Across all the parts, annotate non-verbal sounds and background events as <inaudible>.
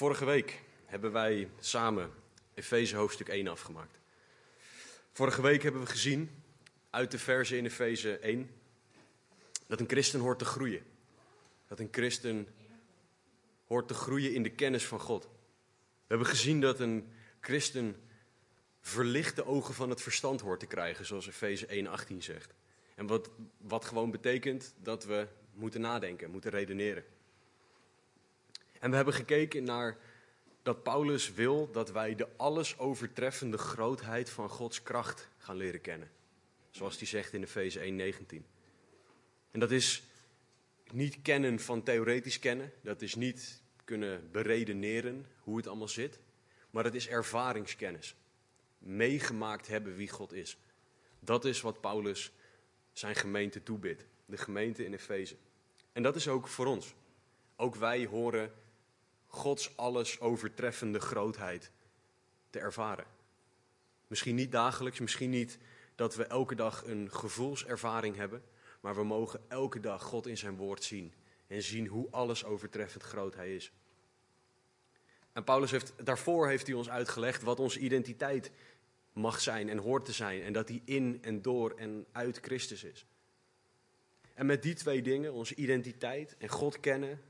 Vorige week hebben wij samen Efeze hoofdstuk 1 afgemaakt. Vorige week hebben we gezien uit de verse in Efeze 1 dat een christen hoort te groeien. Dat een christen hoort te groeien in de kennis van God. We hebben gezien dat een christen verlichte ogen van het verstand hoort te krijgen, zoals Efeze 1:18 zegt. En wat, wat gewoon betekent dat we moeten nadenken, moeten redeneren. En we hebben gekeken naar dat Paulus wil dat wij de alles overtreffende grootheid van Gods kracht gaan leren kennen. Zoals hij zegt in Efeze 1:19. En dat is niet kennen van theoretisch kennen, dat is niet kunnen beredeneren hoe het allemaal zit, maar het is ervaringskennis. Meegemaakt hebben wie God is. Dat is wat Paulus zijn gemeente toebidt, de gemeente in Efeze. En dat is ook voor ons. Ook wij horen Gods alles overtreffende grootheid te ervaren. Misschien niet dagelijks, misschien niet dat we elke dag een gevoelservaring hebben, maar we mogen elke dag God in zijn woord zien en zien hoe alles overtreffend groot hij is. En Paulus heeft, daarvoor heeft hij ons uitgelegd wat onze identiteit mag zijn en hoort te zijn. En dat die in en door en uit Christus is. En met die twee dingen, onze identiteit en God kennen,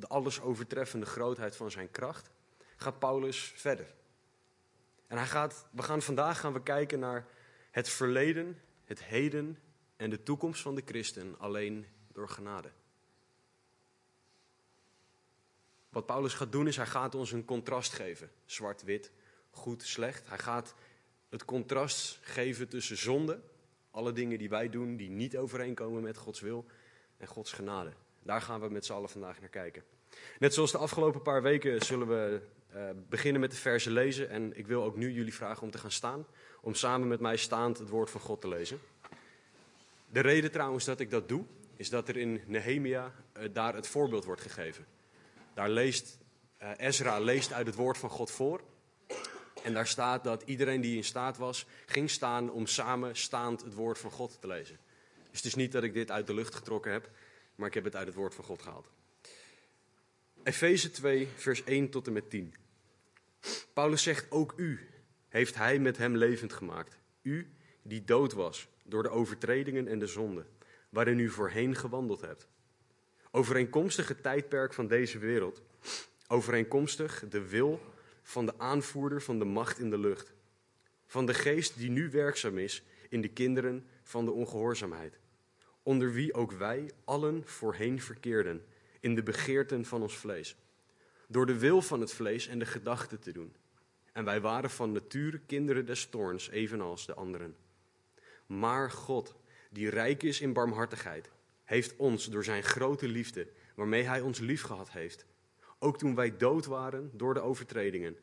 de alles overtreffende grootheid van zijn kracht, gaat Paulus verder. En hij gaat, we gaan, vandaag gaan we kijken naar het verleden, het heden en de toekomst van de christen alleen door genade. Wat Paulus gaat doen is, hij gaat ons een contrast geven. Zwart-wit, goed, slecht. Hij gaat het contrast geven tussen zonde, alle dingen die wij doen die niet overeenkomen met Gods wil, en Gods genade. Daar gaan we met z'n allen vandaag naar kijken. Net zoals de afgelopen paar weken zullen we uh, beginnen met de versen lezen. En ik wil ook nu jullie vragen om te gaan staan, om samen met mij staand het woord van God te lezen. De reden trouwens dat ik dat doe, is dat er in Nehemia uh, daar het voorbeeld wordt gegeven. Daar leest uh, Ezra leest uit het woord van God voor. En daar staat dat iedereen die in staat was, ging staan om samen staand het woord van God te lezen. Dus het is niet dat ik dit uit de lucht getrokken heb, maar ik heb het uit het woord van God gehaald. Efeze 2, vers 1 tot en met 10. Paulus zegt, ook u heeft hij met hem levend gemaakt. U die dood was door de overtredingen en de zonden, waarin u voorheen gewandeld hebt. Overeenkomstig het tijdperk van deze wereld, overeenkomstig de wil van de aanvoerder van de macht in de lucht. Van de geest die nu werkzaam is in de kinderen van de ongehoorzaamheid. Onder wie ook wij allen voorheen verkeerden in de begeerten van ons vlees. Door de wil van het vlees en de gedachten te doen. En wij waren van nature kinderen des toorns, evenals de anderen. Maar God, die rijk is in barmhartigheid, heeft ons door zijn grote liefde, waarmee hij ons liefgehad heeft, ook toen wij dood waren door de overtredingen,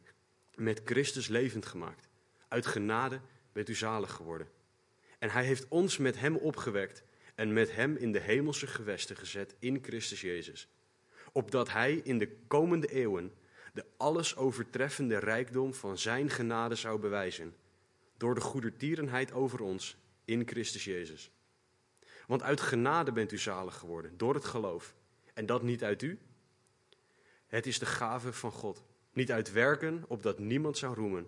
met Christus levend gemaakt. Uit genade bent u zalig geworden. En hij heeft ons met hem opgewekt en met hem in de hemelse gewesten gezet in Christus Jezus. Opdat hij in de komende eeuwen de alles overtreffende rijkdom van zijn genade zou bewijzen. Door de goedertierenheid over ons in Christus Jezus. Want uit genade bent u zalig geworden, door het geloof. En dat niet uit u, het is de gave van God. Niet uit werken, opdat niemand zou roemen.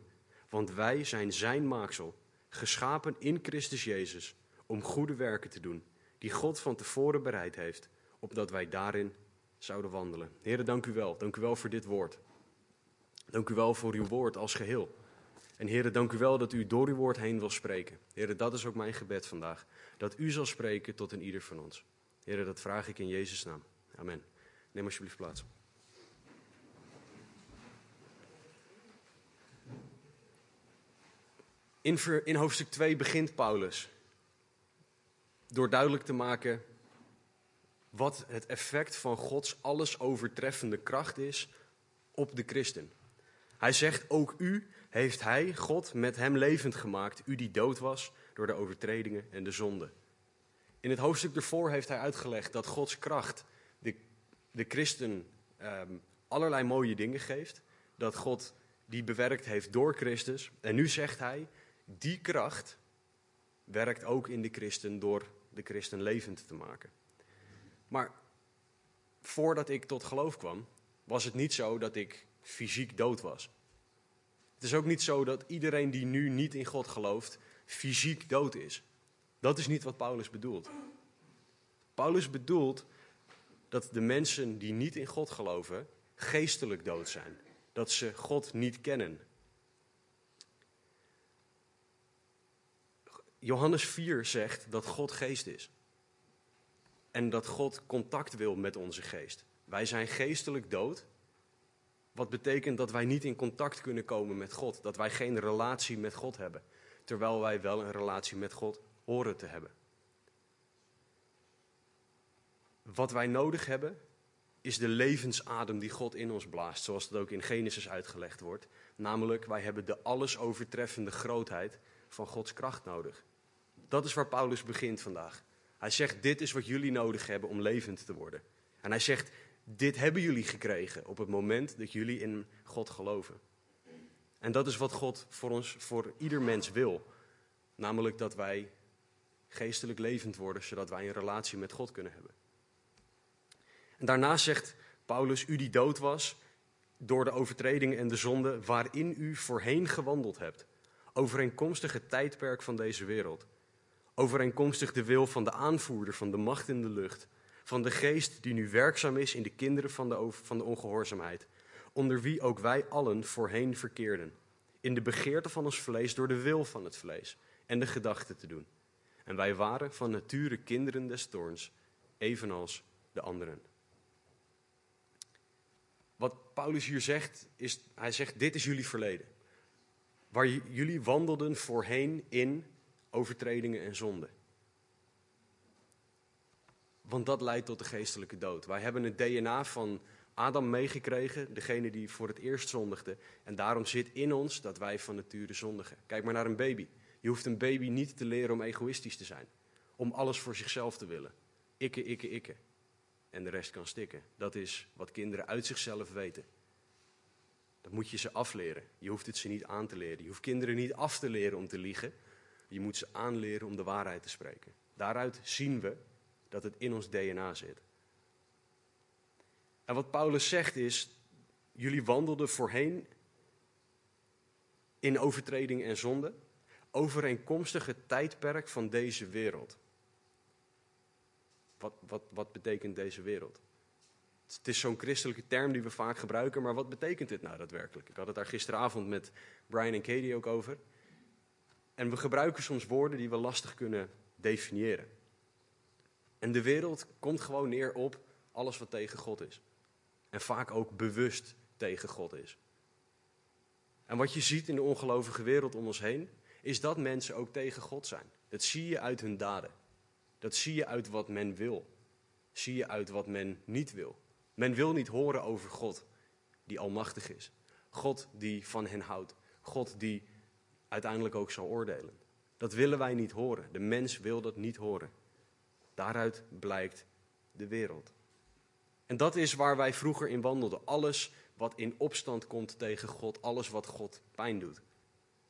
Want wij zijn zijn maaksel, geschapen in Christus Jezus, om goede werken te doen, die God van tevoren bereid heeft, opdat wij daarin zouden wandelen. Heren, dank u wel. Dank u wel voor dit woord. Dank u wel voor uw woord als geheel. En heren, dank u wel dat u door uw woord heen wil spreken. Heren, dat is ook mijn gebed vandaag. Dat u zal spreken tot een ieder van ons. Heren, dat vraag ik in Jezus' naam. Amen. Neem alsjeblieft plaats. In, in hoofdstuk 2 begint Paulus door duidelijk te maken wat het effect van Gods alles overtreffende kracht is op de christen. Hij zegt, ook u heeft hij, God, met hem levend gemaakt, u die dood was door de overtredingen en de zonde. In het hoofdstuk ervoor heeft hij uitgelegd dat Gods kracht de, de christen um, allerlei mooie dingen geeft. Dat God die bewerkt heeft door Christus. En nu zegt hij, die kracht werkt ook in de christen door de christen levend te maken. Maar voordat ik tot geloof kwam, was het niet zo dat ik fysiek dood was. Het is ook niet zo dat iedereen die nu niet in God gelooft, fysiek dood is. Dat is niet wat Paulus bedoelt. Paulus bedoelt dat de mensen die niet in God geloven, geestelijk dood zijn. Dat ze God niet kennen. Johannes 4 zegt dat God geest is. En dat God contact wil met onze geest. Wij zijn geestelijk dood. Wat betekent dat wij niet in contact kunnen komen met God. Dat wij geen relatie met God hebben. Terwijl wij wel een relatie met God horen te hebben. Wat wij nodig hebben is de levensadem die God in ons blaast, zoals het ook in Genesis uitgelegd wordt. Namelijk, wij hebben de alles overtreffende grootheid van Gods kracht nodig. Dat is waar Paulus begint vandaag. Hij zegt, dit is wat jullie nodig hebben om levend te worden. En hij zegt, dit hebben jullie gekregen op het moment dat jullie in God geloven. En dat is wat God voor ons, voor ieder mens wil. Namelijk dat wij geestelijk levend worden, zodat wij een relatie met God kunnen hebben. En daarna zegt Paulus, u die dood was door de overtredingen en de zonde waarin u voorheen gewandeld hebt, overeenkomstig het tijdperk van deze wereld, overeenkomstig de wil van de aanvoerder van de macht in de lucht, van de geest die nu werkzaam is in de kinderen van de, van de ongehoorzaamheid, onder wie ook wij allen voorheen verkeerden, in de begeerte van ons vlees door de wil van het vlees en de gedachten te doen. En wij waren van nature kinderen des toorns, evenals de anderen. Wat Paulus hier zegt, is, hij zegt, dit is jullie verleden. Waar jullie wandelden voorheen in overtredingen en zonden. Want dat leidt tot de geestelijke dood. Wij hebben het DNA van Adam meegekregen, degene die voor het eerst zondigde. En daarom zit in ons dat wij van nature zondigen. Kijk maar naar een baby. Je hoeft een baby niet te leren om egoïstisch te zijn. Om alles voor zichzelf te willen. Ikke, ikke, ikke en de rest kan stikken. Dat is wat kinderen uit zichzelf weten. Dat moet je ze afleren. Je hoeft het ze niet aan te leren. Je hoeft kinderen niet af te leren om te liegen. Je moet ze aanleren om de waarheid te spreken. Daaruit zien we dat het in ons DNA zit. En wat Paulus zegt is: jullie wandelden voorheen in overtreding en zonde, overeenkomstig het tijdperk van deze wereld. Wat, wat, wat betekent deze wereld? Het is zo'n christelijke term die we vaak gebruiken, maar wat betekent dit nou daadwerkelijk? Ik had het daar gisteravond met Brian en Katie ook over. En we gebruiken soms woorden die we lastig kunnen definiëren. En de wereld komt gewoon neer op alles wat tegen God is. En vaak ook bewust tegen God is. En wat je ziet in de ongelovige wereld om ons heen, is dat mensen ook tegen God zijn. Dat zie je uit hun daden. Dat zie je uit wat men wil. Zie je uit wat men niet wil. Men wil niet horen over God die almachtig is. God die van hen houdt. God die uiteindelijk ook zal oordelen. Dat willen wij niet horen. De mens wil dat niet horen. Daaruit blijkt de wereld. En dat is waar wij vroeger in wandelden. Alles wat in opstand komt tegen God, alles wat God pijn doet.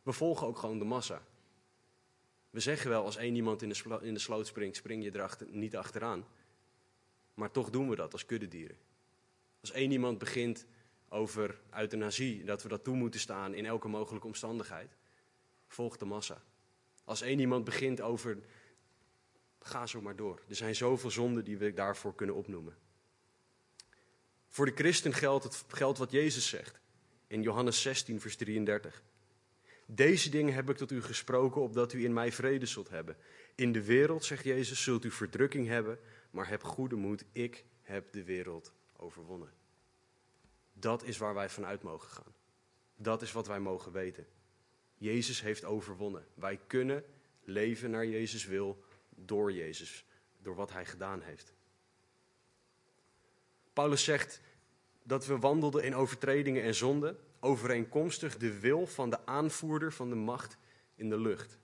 We volgen ook gewoon de massa. We zeggen wel, als één iemand in de, in de sloot springt, spring je er niet achteraan. Maar toch doen we dat als kuddedieren. Als één iemand begint over euthanasie, dat we dat toe moeten staan in elke mogelijke omstandigheid, volgt de massa. Als één iemand begint over, ga zo maar door. Er zijn zoveel zonden die we daarvoor kunnen opnoemen. Voor de christen geldt, het, geldt wat Jezus zegt in Johannes 16, vers 33. Deze dingen heb ik tot u gesproken, opdat u in mij vrede zult hebben. In de wereld, zegt Jezus, zult u verdrukking hebben, maar heb goede moed, ik heb de wereld overwonnen. Dat is waar wij vanuit mogen gaan. Dat is wat wij mogen weten. Jezus heeft overwonnen. Wij kunnen leven naar Jezus wil door Jezus, door wat hij gedaan heeft. Paulus zegt dat we wandelden in overtredingen en zonden, overeenkomstig de wil van de aanvoerder van de macht in de lucht.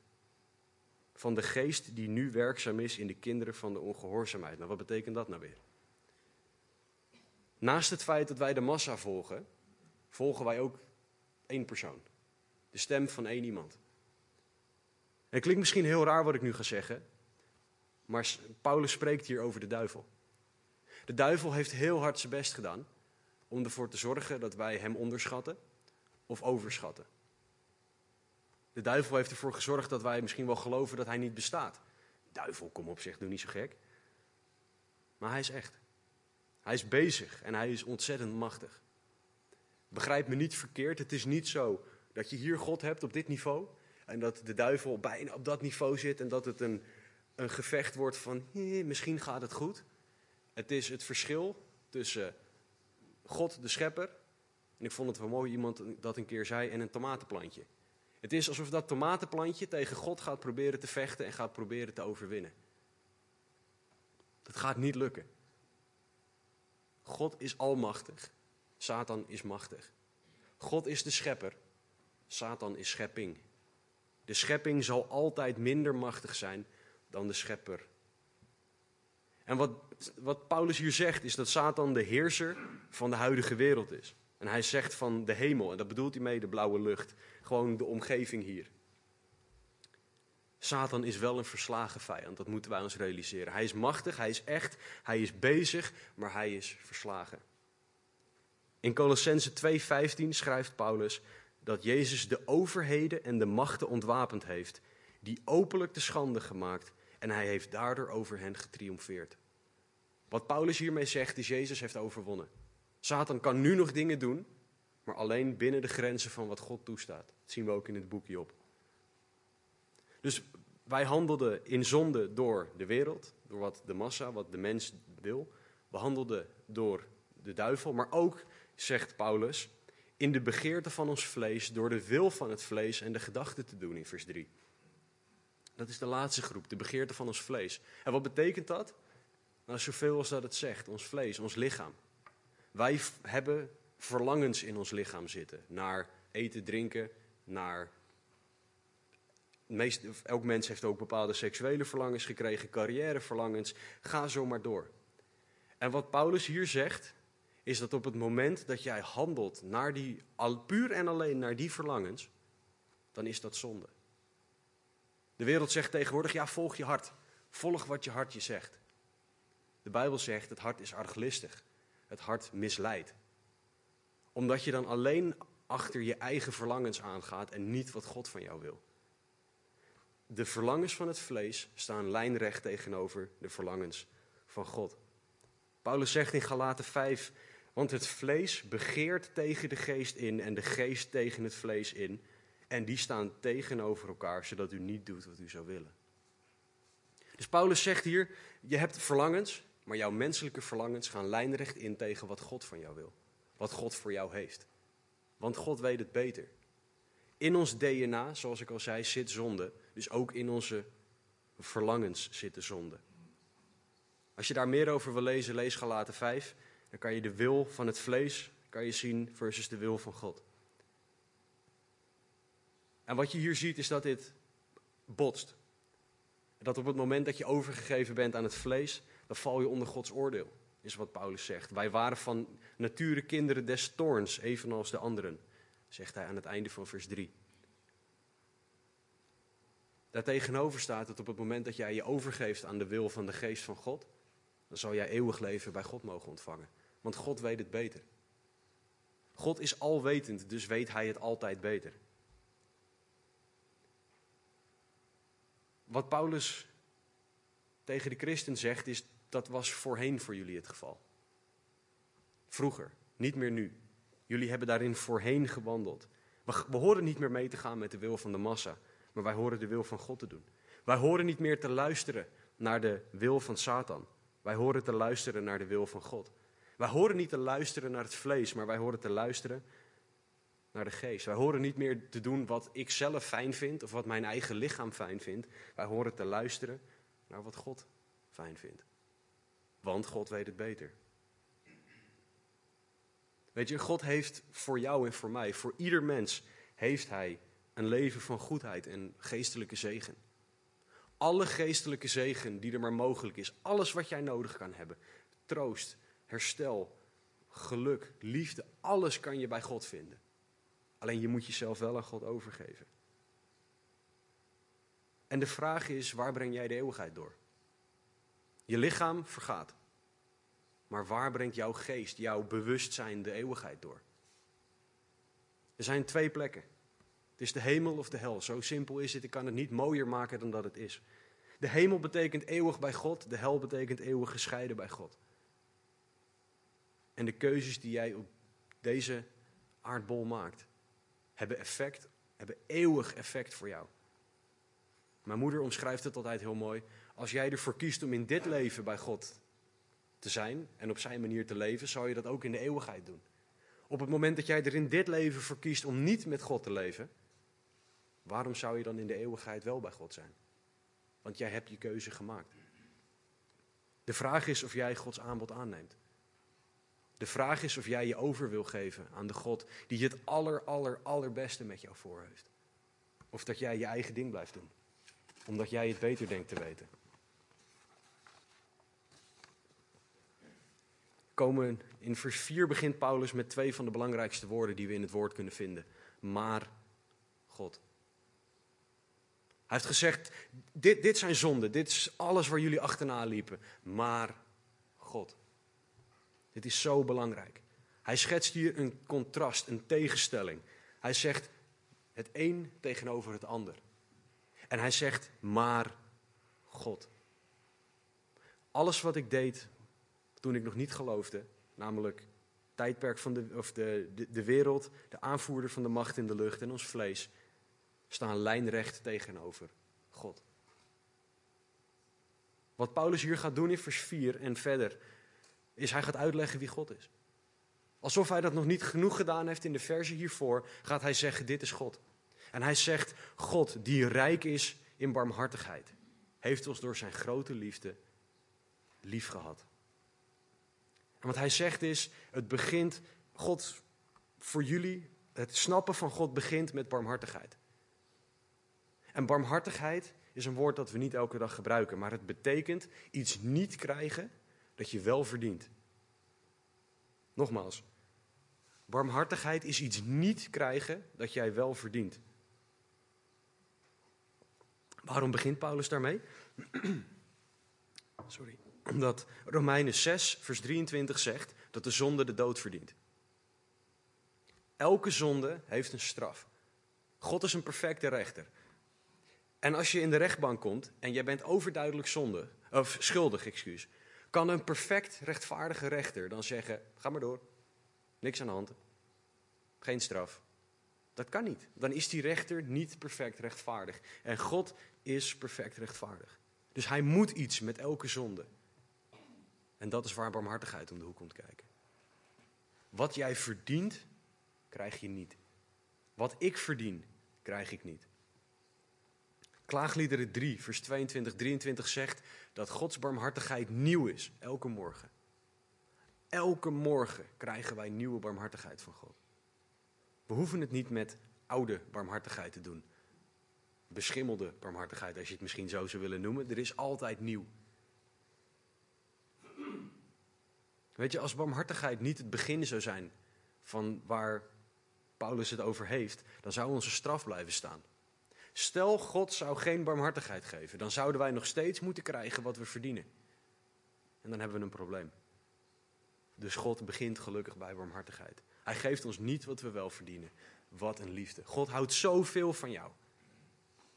Van de geest die nu werkzaam is in de kinderen van de ongehoorzaamheid. Nou, wat betekent dat nou weer? Naast het feit dat wij de massa volgen, volgen wij ook één persoon. De stem van één iemand. Het klinkt misschien heel raar wat ik nu ga zeggen, maar Paulus spreekt hier over de duivel. De duivel heeft heel hard zijn best gedaan om ervoor te zorgen dat wij hem onderschatten of overschatten. De duivel heeft ervoor gezorgd dat wij misschien wel geloven dat hij niet bestaat. Duivel, kom op zeg, doe niet zo gek. Maar hij is echt. Hij is bezig en hij is ontzettend machtig. Begrijp me niet verkeerd, het is niet zo dat je hier God hebt op dit niveau en dat de duivel bijna op dat niveau zit en dat het een, een gevecht wordt van misschien gaat het goed. Het is het verschil tussen God de schepper, en ik vond het wel mooi iemand dat een keer zei, en een tomatenplantje. Het is alsof dat tomatenplantje tegen God gaat proberen te vechten en gaat proberen te overwinnen. Dat gaat niet lukken. God is almachtig, Satan is machtig. God is de schepper, Satan is schepping. De schepping zal altijd minder machtig zijn dan de schepper. En wat, wat Paulus hier zegt is dat Satan de heerser van de huidige wereld is. En hij zegt van de hemel, en dat bedoelt hij mee de blauwe lucht, gewoon de omgeving hier. Satan is wel een verslagen vijand, dat moeten wij ons realiseren. Hij is machtig, hij is echt, hij is bezig, maar hij is verslagen. In Colossense 2:15 schrijft Paulus dat Jezus de overheden en de machten ontwapend heeft, die openlijk te schande gemaakt en hij heeft daardoor over hen getriomfeerd. Wat Paulus hiermee zegt is Jezus heeft overwonnen. Satan kan nu nog dingen doen, maar alleen binnen de grenzen van wat God toestaat. Dat zien we ook in het boekje op. Dus wij handelden in zonde door de wereld, door wat de massa, wat de mens wil. We handelden door de duivel, maar ook, zegt Paulus, in de begeerte van ons vlees, door de wil van het vlees en de gedachten te doen in vers 3. Dat is de laatste groep, de begeerte van ons vlees. En wat betekent dat? Nou, zoveel als dat het zegt, ons vlees, ons lichaam. Wij hebben verlangens in ons lichaam zitten. Naar eten, drinken, naar. Meest, elk mens heeft ook bepaalde seksuele verlangens gekregen, carrièreverlangens. Ga zo maar door. En wat Paulus hier zegt, is dat op het moment dat jij handelt naar die, puur en alleen naar die verlangens, dan is dat zonde. De wereld zegt tegenwoordig, ja, volg je hart. Volg wat je hart je zegt. De Bijbel zegt, het hart is arglistig. Het hart misleidt. Omdat je dan alleen achter je eigen verlangens aangaat en niet wat God van jou wil. De verlangens van het vlees staan lijnrecht tegenover de verlangens van God. Paulus zegt in Galaten 5, want het vlees begeert tegen de geest in en de geest tegen het vlees in. En die staan tegenover elkaar, zodat u niet doet wat u zou willen. Dus Paulus zegt hier, je hebt verlangens, maar jouw menselijke verlangens gaan lijnrecht in tegen wat God van jou wil. Wat God voor jou heeft. Want God weet het beter. In ons DNA, zoals ik al zei, zit zonde. Dus ook in onze verlangens zit de zonde. Als je daar meer over wil lezen, lees Galaten 5. Dan kan je de wil van het vlees kan je zien versus de wil van God. En wat je hier ziet is dat dit botst. Dat op het moment dat je overgegeven bent aan het vlees, dan val je onder Gods oordeel, is wat Paulus zegt. Wij waren van nature kinderen des toorns, evenals de anderen, zegt hij aan het einde van vers 3. Daartegenover staat dat op het moment dat jij je overgeeft aan de wil van de geest van God, dan zal jij eeuwig leven bij God mogen ontvangen. Want God weet het beter. God is alwetend, dus weet hij het altijd beter. Wat Paulus tegen de christen zegt, is dat was voorheen voor jullie het geval. Vroeger, niet meer nu. Jullie hebben daarin voorheen gewandeld. We, we horen niet meer mee te gaan met de wil van de massa, maar wij horen de wil van God te doen. Wij horen niet meer te luisteren naar de wil van Satan. Wij horen te luisteren naar de wil van God. Wij horen niet te luisteren naar het vlees, maar wij horen te luisteren naar de geest. Wij horen niet meer te doen wat ik zelf fijn vind of wat mijn eigen lichaam fijn vindt. Wij horen te luisteren naar wat God fijn vindt. Want God weet het beter. Weet je, God heeft voor jou en voor mij, voor ieder mens, heeft Hij een leven van goedheid en geestelijke zegen. Alle geestelijke zegen die er maar mogelijk is, alles wat jij nodig kan hebben, troost, herstel, geluk, liefde, alles kan je bij God vinden. Alleen je moet jezelf wel aan God overgeven. En de vraag is, waar breng jij de eeuwigheid door? Je lichaam vergaat. Maar waar brengt jouw geest, jouw bewustzijn de eeuwigheid door? Er zijn twee plekken. Het is de hemel of de hel. Zo simpel is het. Ik kan het niet mooier maken dan dat het is. De hemel betekent eeuwig bij God. De hel betekent eeuwig gescheiden bij God. En de keuzes die jij op deze aardbol maakt, hebben effect, hebben eeuwig effect voor jou. Mijn moeder omschrijft het altijd heel mooi. Als jij ervoor kiest om in dit leven bij God te zijn en op zijn manier te leven, zou je dat ook in de eeuwigheid doen. Op het moment dat jij er in dit leven voor kiest om niet met God te leven, waarom zou je dan in de eeuwigheid wel bij God zijn? Want jij hebt je keuze gemaakt. De vraag is of jij Gods aanbod aanneemt. De vraag is of jij je over wil geven aan de God die het aller, aller, allerbeste met jou voor heeft. Of dat jij je eigen ding blijft doen, omdat jij het beter denkt te weten. Komen in vers 4 begint Paulus met twee van de belangrijkste woorden die we in het woord kunnen vinden. Maar God. Hij heeft gezegd, dit, dit zijn zonden, dit is alles waar jullie achterna liepen. Maar God. Dit is zo belangrijk. Hij schetst hier een contrast, een tegenstelling. Hij zegt het een tegenover het ander. En hij zegt, maar God. Alles wat ik deed toen ik nog niet geloofde, namelijk tijdperk van de, of de, de, de wereld, de aanvoerder van de macht in de lucht en ons vlees, staan lijnrecht tegenover God. Wat Paulus hier gaat doen in vers 4 en verder, is hij gaat uitleggen wie God is. Alsof hij dat nog niet genoeg gedaan heeft in de verse hiervoor, gaat hij zeggen: Dit is God. En hij zegt: God, die rijk is in barmhartigheid, heeft ons door zijn grote liefde lief gehad. En wat hij zegt is: Het begint, God, voor jullie, het snappen van God begint met barmhartigheid. En barmhartigheid is een woord dat we niet elke dag gebruiken, maar het betekent iets niet krijgen dat je wel verdient. Nogmaals, barmhartigheid is iets niet krijgen dat jij wel verdient. Waarom begint Paulus daarmee? <clears throat> Sorry. Omdat Romeinen 6, vers 23 zegt dat de zonde de dood verdient. Elke zonde heeft een straf. God is een perfecte rechter. En als je in de rechtbank komt en jij bent overduidelijk zonde, of schuldig, excuus, kan een perfect rechtvaardige rechter dan zeggen: ga maar door, niks aan de hand, geen straf. Dat kan niet. Dan is die rechter niet perfect rechtvaardig. En God is perfect rechtvaardig. Dus hij moet iets met elke zonde. En dat is waar barmhartigheid om de hoek komt kijken. Wat jij verdient, krijg je niet. Wat ik verdien, krijg ik niet. Klaagliederen 3, vers 22, 23 zegt dat Gods barmhartigheid nieuw is, elke morgen. Elke morgen krijgen wij nieuwe barmhartigheid van God. We hoeven het niet met oude barmhartigheid te doen. Beschimmelde barmhartigheid, als je het misschien zo zou willen noemen. Er is altijd nieuw. Weet je, als barmhartigheid niet het begin zou zijn van waar Paulus het over heeft, dan zou onze straf blijven staan. Stel, God zou geen barmhartigheid geven, dan zouden wij nog steeds moeten krijgen wat we verdienen. En dan hebben we een probleem. Dus God begint gelukkig bij barmhartigheid. Hij geeft ons niet wat we wel verdienen. Wat een liefde. God houdt zoveel van jou.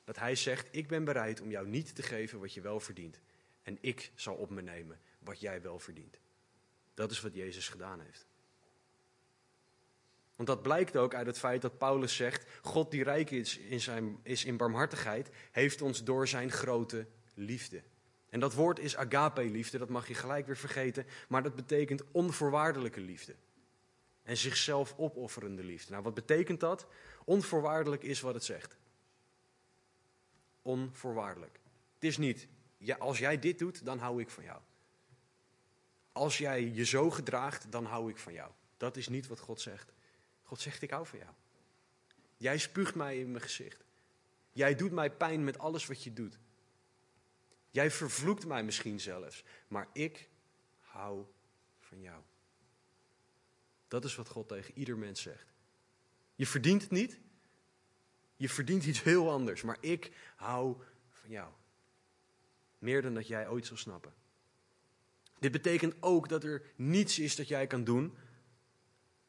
Dat hij zegt, ik ben bereid om jou niet te geven wat je wel verdient. En ik zal op me nemen wat jij wel verdient. Dat is wat Jezus gedaan heeft. Want dat blijkt ook uit het feit dat Paulus zegt: God die rijk is in, zijn, is in barmhartigheid, heeft ons door zijn grote liefde. En dat woord is agape-liefde, dat mag je gelijk weer vergeten, maar dat betekent onvoorwaardelijke liefde. En zichzelf opofferende liefde. Nou, wat betekent dat? Onvoorwaardelijk is wat het zegt. Onvoorwaardelijk. Het is niet, ja, als jij dit doet, dan hou ik van jou. Als jij je zo gedraagt, dan hou ik van jou. Dat is niet wat God zegt. God zegt, ik hou van jou. Jij spuugt mij in mijn gezicht. Jij doet mij pijn met alles wat je doet. Jij vervloekt mij misschien zelfs, maar ik hou van jou. Dat is wat God tegen ieder mens zegt. Je verdient het niet. Je verdient iets heel anders, maar ik hou van jou. Meer dan dat jij ooit zal snappen. Dit betekent ook dat er niets is dat jij kan doen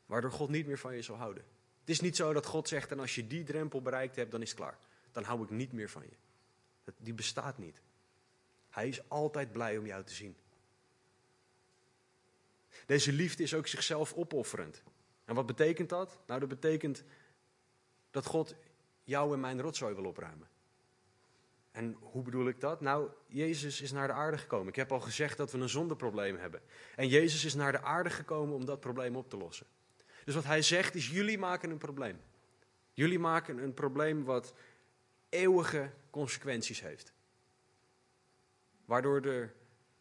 waardoor God niet meer van je zal houden. Het is niet zo dat God zegt, en als je die drempel bereikt hebt, dan is klaar. Dan hou ik niet meer van je. Die bestaat niet. Hij is altijd blij om jou te zien. Deze liefde is ook zichzelf opofferend. En wat betekent dat? Nou, dat betekent dat God jou en mijn rotzooi wil opruimen. En hoe bedoel ik dat? Nou, Jezus is naar de aarde gekomen. Ik heb al gezegd dat we een zondeprobleem hebben. En Jezus is naar de aarde gekomen om dat probleem op te lossen. Dus wat hij zegt is: jullie maken een probleem. Jullie maken een probleem wat eeuwige consequenties heeft. Waardoor er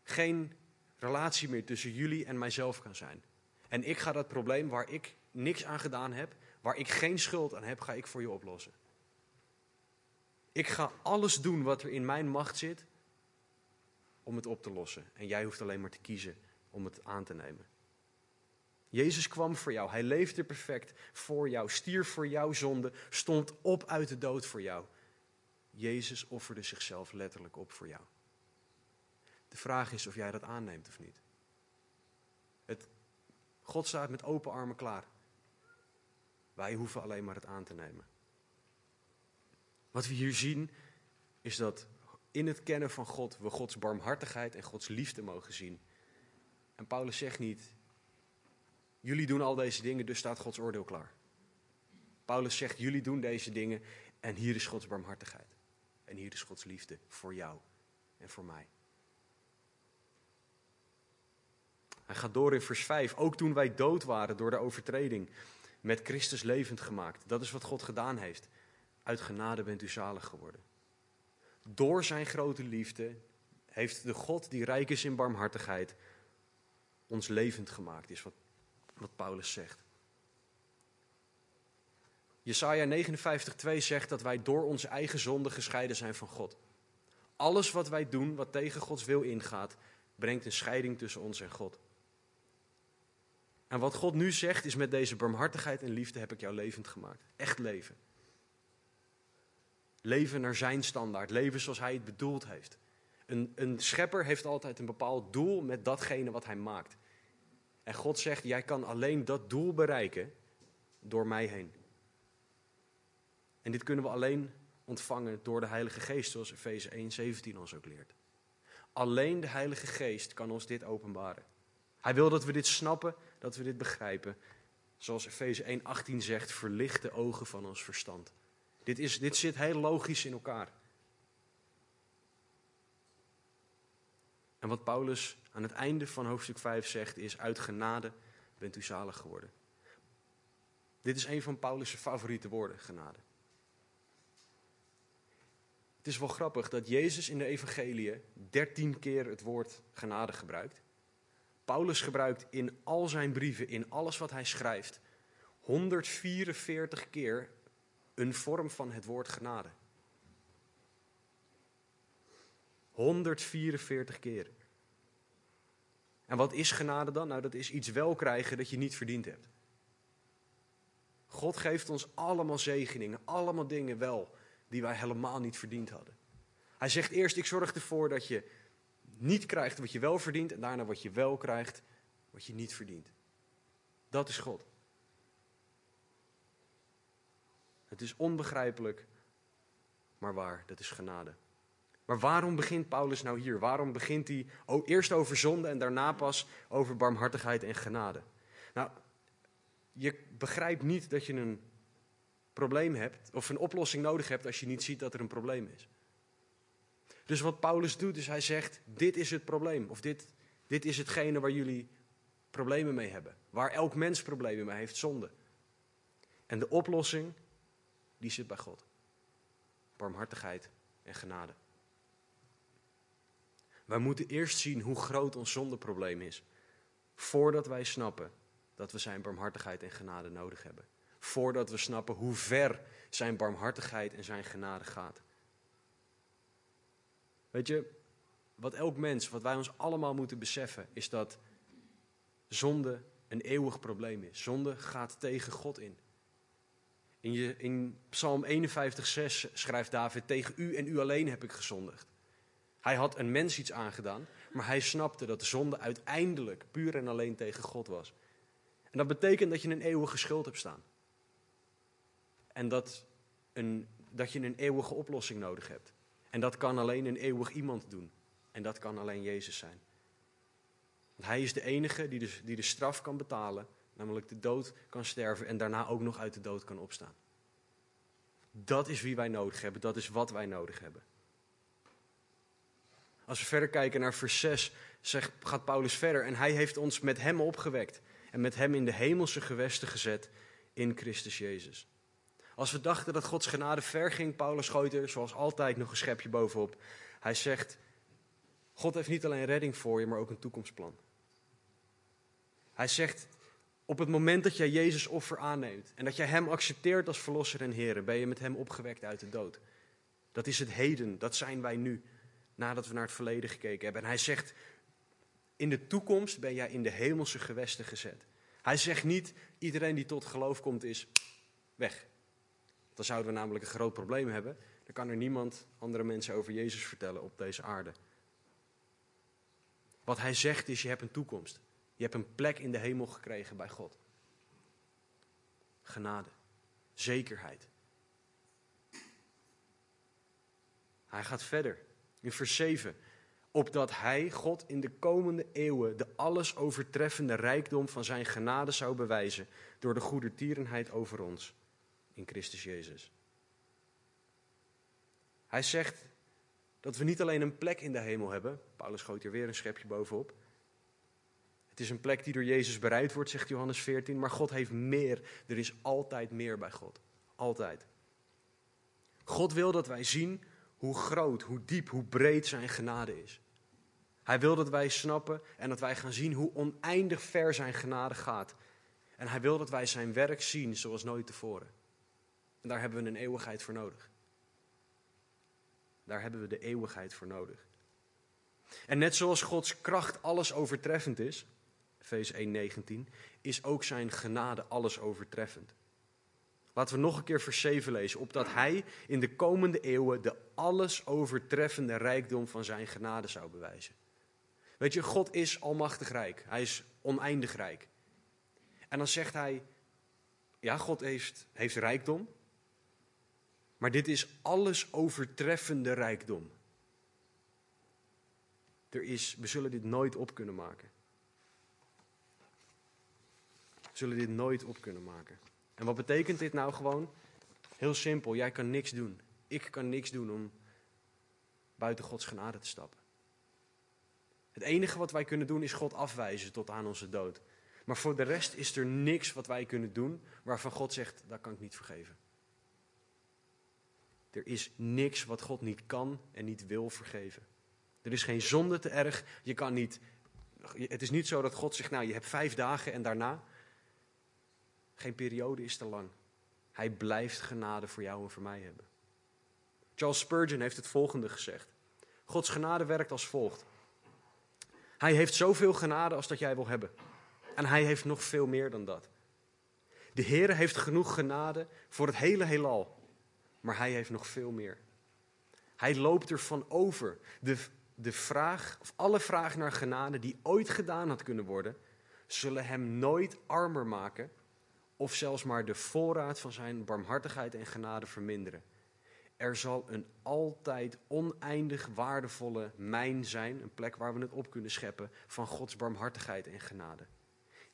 geen relatie meer tussen jullie en mijzelf kan zijn. En ik ga dat probleem waar ik niks aan gedaan heb, waar ik geen schuld aan heb, ga ik voor je oplossen. Ik ga alles doen wat er in mijn macht zit om het op te lossen. En jij hoeft alleen maar te kiezen om het aan te nemen. Jezus kwam voor jou. Hij leefde perfect voor jou. Stierf voor jouw zonde. Stond op uit de dood voor jou. Jezus offerde zichzelf letterlijk op voor jou. De vraag is of jij dat aanneemt of niet. Het, God staat met open armen klaar. Wij hoeven alleen maar het aan te nemen. Wat we hier zien is dat in het kennen van God we Gods barmhartigheid en Gods liefde mogen zien. En Paulus zegt niet, jullie doen al deze dingen, dus staat Gods oordeel klaar. Paulus zegt, jullie doen deze dingen en hier is Gods barmhartigheid. En hier is Gods liefde voor jou en voor mij. Hij gaat door in vers 5. Ook toen wij dood waren door de overtreding, met Christus levend gemaakt. Dat is wat God gedaan heeft. Uit genade bent u zalig geworden. Door zijn grote liefde heeft de God die rijk is in barmhartigheid ons levend gemaakt, is wat, wat Paulus zegt. Jesaja 59:2 zegt dat wij door onze eigen zonde gescheiden zijn van God. Alles wat wij doen wat tegen Gods wil ingaat, brengt een scheiding tussen ons en God. En wat God nu zegt is met deze barmhartigheid en liefde heb ik jou levend gemaakt. Echt leven. Leven naar zijn standaard. Leven zoals hij het bedoeld heeft. Een, een schepper heeft altijd een bepaald doel met datgene wat hij maakt. En God zegt, jij kan alleen dat doel bereiken door mij heen. En dit kunnen we alleen ontvangen door de Heilige Geest, zoals Efeze 1:17 ons ook leert. Alleen de Heilige Geest kan ons dit openbaren. Hij wil dat we dit snappen, dat we dit begrijpen. Zoals Efeze 1:18 zegt, verlicht de ogen van ons verstand. Dit, is, dit zit heel logisch in elkaar. En wat Paulus aan het einde van hoofdstuk 5 zegt is, uit genade bent u zalig geworden. Dit is een van Paulus' favoriete woorden, genade. Het is wel grappig dat Jezus in de evangelie dertien keer het woord genade gebruikt. Paulus gebruikt in al zijn brieven, in alles wat hij schrijft, 144 keer een vorm van het woord genade. 144 keer. En wat is genade dan? Nou, dat is iets wel krijgen dat je niet verdiend hebt. God geeft ons allemaal zegeningen, allemaal dingen wel die wij helemaal niet verdiend hadden. Hij zegt eerst: Ik zorg ervoor dat je niet krijgt wat je wel verdient en daarna wat je wel krijgt wat je niet verdient. Dat is God. Het is onbegrijpelijk, maar waar. Dat is genade. Maar waarom begint Paulus nou hier? Waarom begint hij eerst over zonde en daarna pas over barmhartigheid en genade? Nou, je begrijpt niet dat je een probleem hebt of een oplossing nodig hebt als je niet ziet dat er een probleem is. Dus wat Paulus doet, is hij zegt: Dit is het probleem. Of dit, dit is hetgene waar jullie problemen mee hebben. Waar elk mens problemen mee heeft, zonde. En de oplossing, die zit bij God. Barmhartigheid en genade. Wij moeten eerst zien hoe groot ons zondeprobleem is. Voordat wij snappen dat we zijn barmhartigheid en genade nodig hebben. Voordat we snappen hoe ver zijn barmhartigheid en zijn genade gaat. Weet je, wat elk mens, wat wij ons allemaal moeten beseffen, is dat zonde een eeuwig probleem is. Zonde gaat tegen God in. In, je, in Psalm 51, 6 schrijft David: Tegen u en u alleen heb ik gezondigd. Hij had een mens iets aangedaan, maar hij snapte dat de zonde uiteindelijk puur en alleen tegen God was. En dat betekent dat je een eeuwige schuld hebt staan. En dat, een, dat je een eeuwige oplossing nodig hebt. En dat kan alleen een eeuwig iemand doen. En dat kan alleen Jezus zijn. Want hij is de enige die die de straf kan betalen, namelijk de dood kan sterven en daarna ook nog uit de dood kan opstaan. Dat is wie wij nodig hebben, dat is wat wij nodig hebben. Als we verder kijken naar vers 6, zegt, gaat Paulus verder. En hij heeft ons met hem opgewekt en met hem in de hemelse gewesten gezet in Christus Jezus. Als we dachten dat Gods genade ver ging, Paulus gooit er zoals altijd nog een schepje bovenop. Hij zegt, God heeft niet alleen redding voor je, maar ook een toekomstplan. Hij zegt, op het moment dat jij Jezus offer aanneemt en dat jij Hem accepteert als Verlosser en Heer, ben je met Hem opgewekt uit de dood. Dat is het heden, dat zijn wij nu, nadat we naar het verleden gekeken hebben. En Hij zegt, in de toekomst ben jij in de hemelse gewesten gezet. Hij zegt niet, iedereen die tot geloof komt is weg. Dan zouden we namelijk een groot probleem hebben. Dan kan er niemand andere mensen over Jezus vertellen op deze aarde. Wat hij zegt is, je hebt een toekomst. Je hebt een plek in de hemel gekregen bij God. Genade. Zekerheid. Hij gaat verder. In vers 7. Opdat hij, God, in de komende eeuwen de alles overtreffende rijkdom van zijn genade zou bewijzen door de goedertierenheid over ons in Christus Jezus. Hij zegt dat we niet alleen een plek in de hemel hebben. Paulus gooit er weer een schepje bovenop. Het is een plek die door Jezus bereid wordt, zegt Johannes 14. Maar God heeft meer. Er is altijd meer bij God. Altijd. God wil dat wij zien hoe groot, hoe diep, hoe breed zijn genade is. Hij wil dat wij snappen en dat wij gaan zien hoe oneindig ver zijn genade gaat. En hij wil dat wij zijn werk zien zoals nooit tevoren. En daar hebben we een eeuwigheid voor nodig. Daar hebben we de eeuwigheid voor nodig. En net zoals Gods kracht alles overtreffend is, Efeze 1:19, is ook zijn genade alles overtreffend. Laten we nog een keer vers 7 lezen. Opdat hij in de komende eeuwen de alles overtreffende rijkdom van zijn genade zou bewijzen. Weet je, God is almachtig rijk. Hij is oneindig rijk. En dan zegt hij, ja, God heeft, heeft rijkdom. Maar dit is alles overtreffende rijkdom. Er is, we zullen dit nooit op kunnen maken. We zullen dit nooit op kunnen maken. En wat betekent dit nou gewoon? Heel simpel, jij kan niks doen. Ik kan niks doen om buiten Gods genade te stappen. Het enige wat wij kunnen doen is God afwijzen tot aan onze dood. Maar voor de rest is er niks wat wij kunnen doen waarvan God zegt, dat kan ik niet vergeven. Er is niks wat God niet kan en niet wil vergeven. Er is geen zonde te erg. Je kan niet. Het is niet zo dat God zegt, nou je hebt vijf dagen en daarna. Geen periode is te lang. Hij blijft genade voor jou en voor mij hebben. Charles Spurgeon heeft het volgende gezegd. Gods genade werkt als volgt. Hij heeft zoveel genade als dat jij wil hebben. En hij heeft nog veel meer dan dat. De Heer heeft genoeg genade voor het hele heelal. Maar hij heeft nog veel meer. Hij loopt ervan over. De, de vraag, of alle vragen naar genade die ooit gedaan had kunnen worden, zullen hem nooit armer maken of zelfs maar de voorraad van zijn barmhartigheid en genade verminderen. Er zal een altijd oneindig waardevolle mijn zijn, een plek waar we het op kunnen scheppen, van Gods barmhartigheid en genade.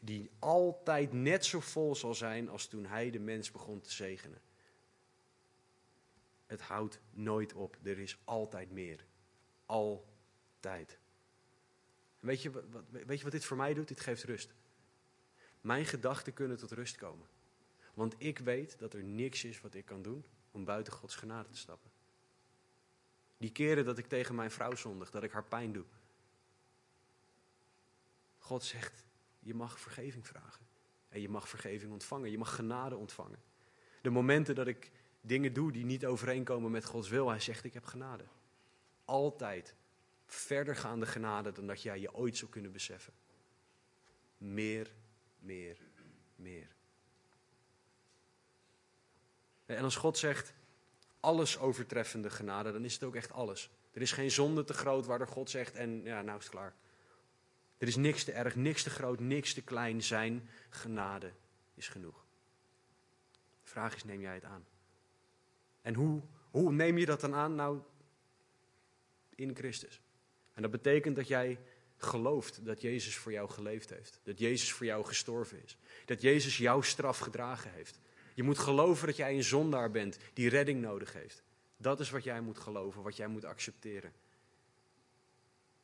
Die altijd net zo vol zal zijn als toen hij de mens begon te zegenen. Het houdt nooit op. Er is altijd meer. Altijd. Weet je, wat, weet je wat dit voor mij doet? Dit geeft rust. Mijn gedachten kunnen tot rust komen. Want ik weet dat er niks is wat ik kan doen om buiten Gods genade te stappen. Die keren dat ik tegen mijn vrouw zondig, dat ik haar pijn doe. God zegt, je mag vergeving vragen. En je mag vergeving ontvangen. Je mag genade ontvangen. De momenten dat ik dingen doe die niet overeenkomen met Gods wil. Hij zegt, ik heb genade. Altijd verdergaande genade dan dat jij je ooit zou kunnen beseffen. Meer, meer, meer. En als God zegt, alles overtreffende genade, dan is het ook echt alles. Er is geen zonde te groot waardoor God zegt en ja, nou is het klaar. Er is niks te erg, niks te groot, niks te klein. Zijn genade is genoeg. De vraag is, neem jij het aan? En hoe, hoe neem je dat dan aan? Nou, in Christus. En dat betekent dat jij gelooft dat Jezus voor jou geleefd heeft. Dat Jezus voor jou gestorven is. Dat Jezus jouw straf gedragen heeft. Je moet geloven dat jij een zondaar bent die redding nodig heeft. Dat is wat jij moet geloven, wat jij moet accepteren.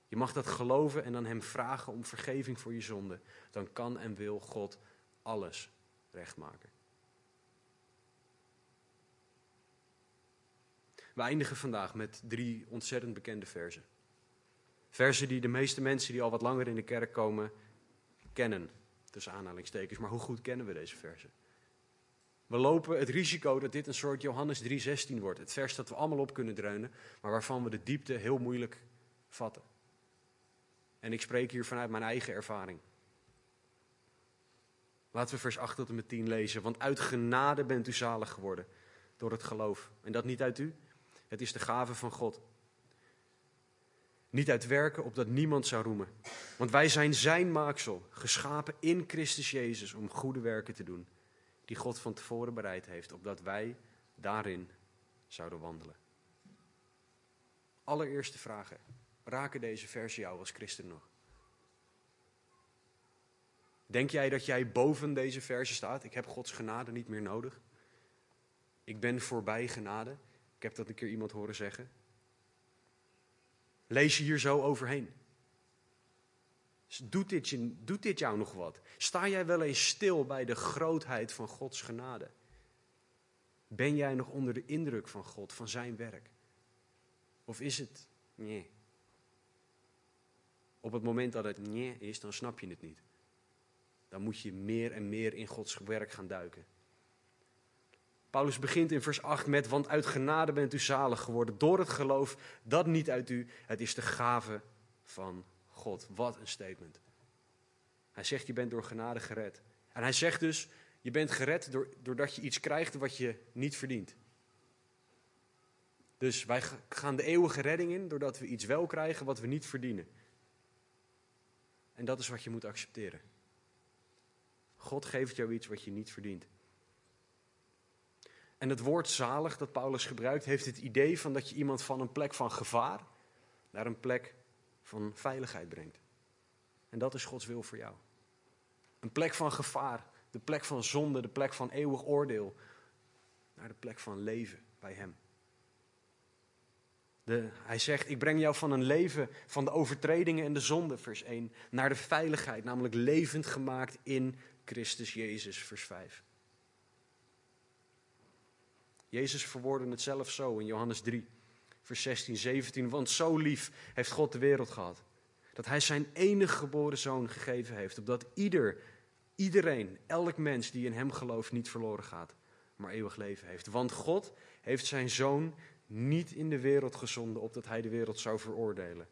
Je mag dat geloven en dan Hem vragen om vergeving voor je zonde. Dan kan en wil God alles rechtmaken. We eindigen vandaag met drie ontzettend bekende versen. Versen die de meeste mensen die al wat langer in de kerk komen kennen, tussen aanhalingstekens. Maar hoe goed kennen we deze versen? We lopen het risico dat dit een soort Johannes 3:16 wordt. Het vers dat we allemaal op kunnen dreunen, maar waarvan we de diepte heel moeilijk vatten. En ik spreek hier vanuit mijn eigen ervaring. Laten we vers 8 tot en met 10 lezen. Want uit genade bent u zalig geworden door het geloof. En dat niet uit u, het is de gave van God. Niet uit werken, opdat niemand zou roemen. Want wij zijn zijn maaksel, geschapen in Christus Jezus om goede werken te doen, die God van tevoren bereid heeft, opdat wij daarin zouden wandelen. Allereerste vragen. Raken deze versen jou als christen nog? Denk jij dat jij boven deze versen staat? Ik heb Gods genade niet meer nodig. Ik ben voorbij genade. Ik heb dat een keer iemand horen zeggen. Lees je hier zo overheen? Doet dit, je, doet dit jou nog wat? Sta jij wel eens stil bij de grootheid van Gods genade? Ben jij nog onder de indruk van God, van zijn werk? Of is het nee? Op het moment dat het nee is, dan snap je het niet. Dan moet je meer en meer in Gods werk gaan duiken. Paulus begint in vers 8 met, want uit genade bent u zalig geworden door het geloof, dat niet uit u, het is de gave van God. Wat een statement. Hij zegt, je bent door genade gered. En hij zegt dus, je bent gered doordat je iets krijgt wat je niet verdient. Dus wij gaan de eeuwige redding in doordat we iets wel krijgen wat we niet verdienen. En dat is wat je moet accepteren. God geeft jou iets wat je niet verdient. En het woord zalig dat Paulus gebruikt, heeft het idee van dat je iemand van een plek van gevaar naar een plek van veiligheid brengt. En dat is Gods wil voor jou. Een plek van gevaar, de plek van zonde, de plek van eeuwig oordeel, naar de plek van leven bij Hem. De, hij zegt, ik breng jou van een leven van de overtredingen en de zonde, vers 1, naar de veiligheid, namelijk levend gemaakt in Christus Jezus, vers 5. Jezus verwoordde het zelf zo in Johannes 3, vers 16, 17. Want zo lief heeft God de wereld gehad. Dat hij zijn enige geboren zoon gegeven heeft. Opdat ieder, iedereen, elk mens die in hem gelooft niet verloren gaat. Maar eeuwig leven heeft. Want God heeft zijn zoon niet in de wereld gezonden opdat hij de wereld zou veroordelen.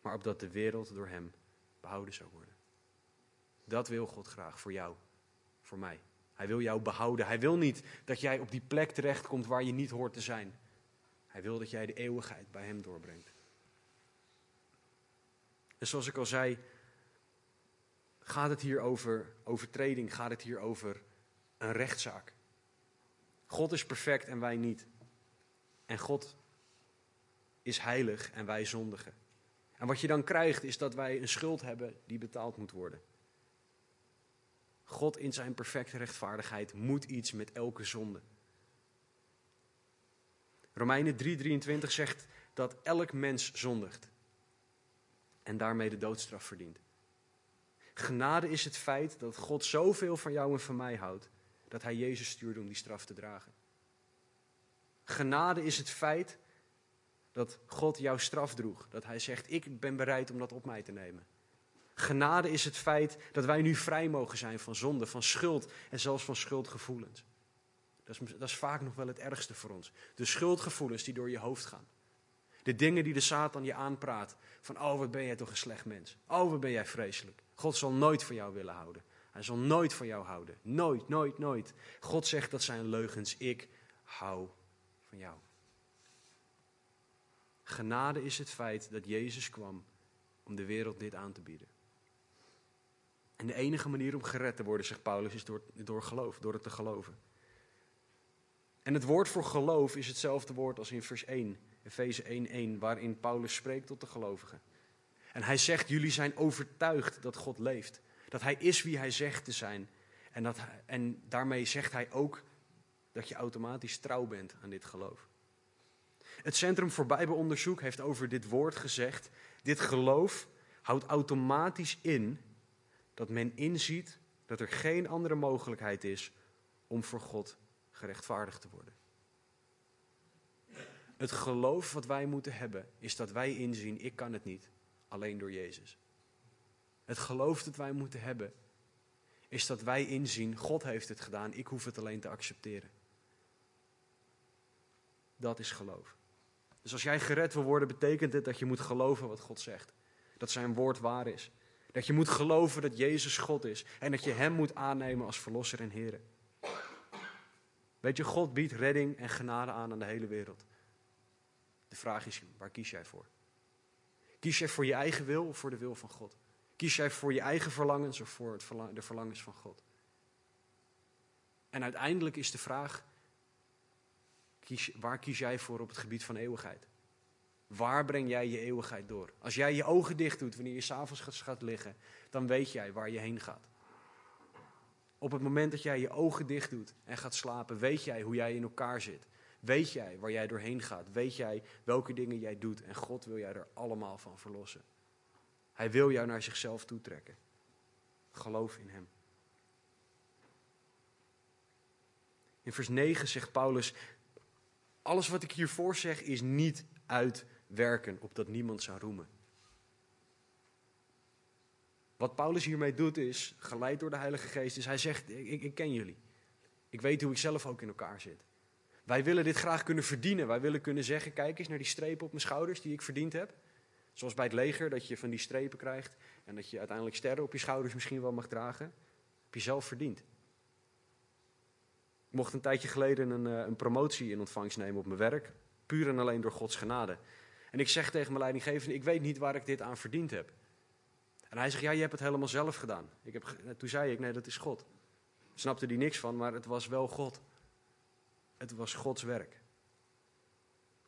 Maar opdat de wereld door hem behouden zou worden. Dat wil God graag voor jou, voor mij. Hij wil jou behouden. Hij wil niet dat jij op die plek terechtkomt waar je niet hoort te zijn. Hij wil dat jij de eeuwigheid bij Hem doorbrengt. En zoals ik al zei, gaat het hier over overtreding, gaat het hier over een rechtszaak. God is perfect en wij niet. En God is heilig en wij zondigen. En wat je dan krijgt is dat wij een schuld hebben die betaald moet worden. God in zijn perfecte rechtvaardigheid moet iets met elke zonde. Romeinen 3:23 zegt dat elk mens zondigt en daarmee de doodstraf verdient. Genade is het feit dat God zoveel van jou en van mij houdt dat hij Jezus stuurde om die straf te dragen. Genade is het feit dat God jouw straf droeg, dat hij zegt ik ben bereid om dat op mij te nemen. Genade is het feit dat wij nu vrij mogen zijn van zonde, van schuld en zelfs van schuldgevoelens. Dat is, dat is vaak nog wel het ergste voor ons. De schuldgevoelens die door je hoofd gaan. De dingen die de Satan je aanpraat. Van, oh wat ben jij toch een slecht mens. Oh wat ben jij vreselijk. God zal nooit van jou willen houden. Hij zal nooit van jou houden. Nooit, nooit, nooit. God zegt dat zijn leugens. Ik hou van jou. Genade is het feit dat Jezus kwam om de wereld dit aan te bieden. En de enige manier om gered te worden, zegt Paulus, is door, door geloof, door het te geloven. En het woord voor geloof is hetzelfde woord als in vers 1, Efeze 1:1, waarin Paulus spreekt tot de gelovigen. En hij zegt: Jullie zijn overtuigd dat God leeft. Dat hij is wie hij zegt te zijn. En, dat, en daarmee zegt hij ook dat je automatisch trouw bent aan dit geloof. Het Centrum voor Bijbelonderzoek heeft over dit woord gezegd: Dit geloof houdt automatisch in dat men inziet dat er geen andere mogelijkheid is om voor God gerechtvaardigd te worden. Het geloof wat wij moeten hebben is dat wij inzien: ik kan het niet, alleen door Jezus. Het geloof dat wij moeten hebben is dat wij inzien: God heeft het gedaan, ik hoef het alleen te accepteren. Dat is geloof. Dus als jij gered wil worden, betekent het dat je moet geloven wat God zegt. Dat zijn woord waar is. Dat je moet geloven dat Jezus God is en dat je Hem moet aannemen als Verlosser en Heer. Weet je, God biedt redding en genade aan aan de hele wereld. De vraag is, waar kies jij voor? Kies jij voor je eigen wil of voor de wil van God? Kies jij voor je eigen verlangens of voor het de verlangens van God? En uiteindelijk is de vraag, kies, waar kies jij voor op het gebied van eeuwigheid? Waar breng jij je eeuwigheid door? Als jij je ogen dicht doet wanneer je s'avonds gaat, liggen, dan weet jij waar je heen gaat. Op het moment dat jij je ogen dicht doet en gaat slapen, weet jij hoe jij in elkaar zit. Weet jij waar jij doorheen gaat. Weet jij welke dingen jij doet. En God wil jij er allemaal van verlossen. Hij wil jou naar zichzelf toetrekken. Geloof in Hem. In vers 9 zegt Paulus: Alles wat ik hiervoor zeg is niet uit werken, opdat niemand zou roemen. Wat Paulus hiermee doet is, geleid door de Heilige Geest, is hij zegt, ik, ik ken jullie. Ik weet hoe ik zelf ook in elkaar zit. Wij willen dit graag kunnen verdienen. Wij willen kunnen zeggen, kijk eens naar die strepen op mijn schouders die ik verdiend heb. Zoals bij het leger, dat je van die strepen krijgt en dat je uiteindelijk sterren op je schouders misschien wel mag dragen. Heb je zelf verdiend. Ik mocht een tijdje geleden een, eh, een promotie in ontvangst nemen op mijn werk. Puur en alleen door Gods genade. En ik zeg tegen mijn leidinggevende, ik weet niet waar ik dit aan verdiend heb. En hij zegt, ja, je hebt het helemaal zelf gedaan. Ik heb, toen zei ik, nee, dat is God. Snapte die niks van, maar het was wel God. Het was Gods werk.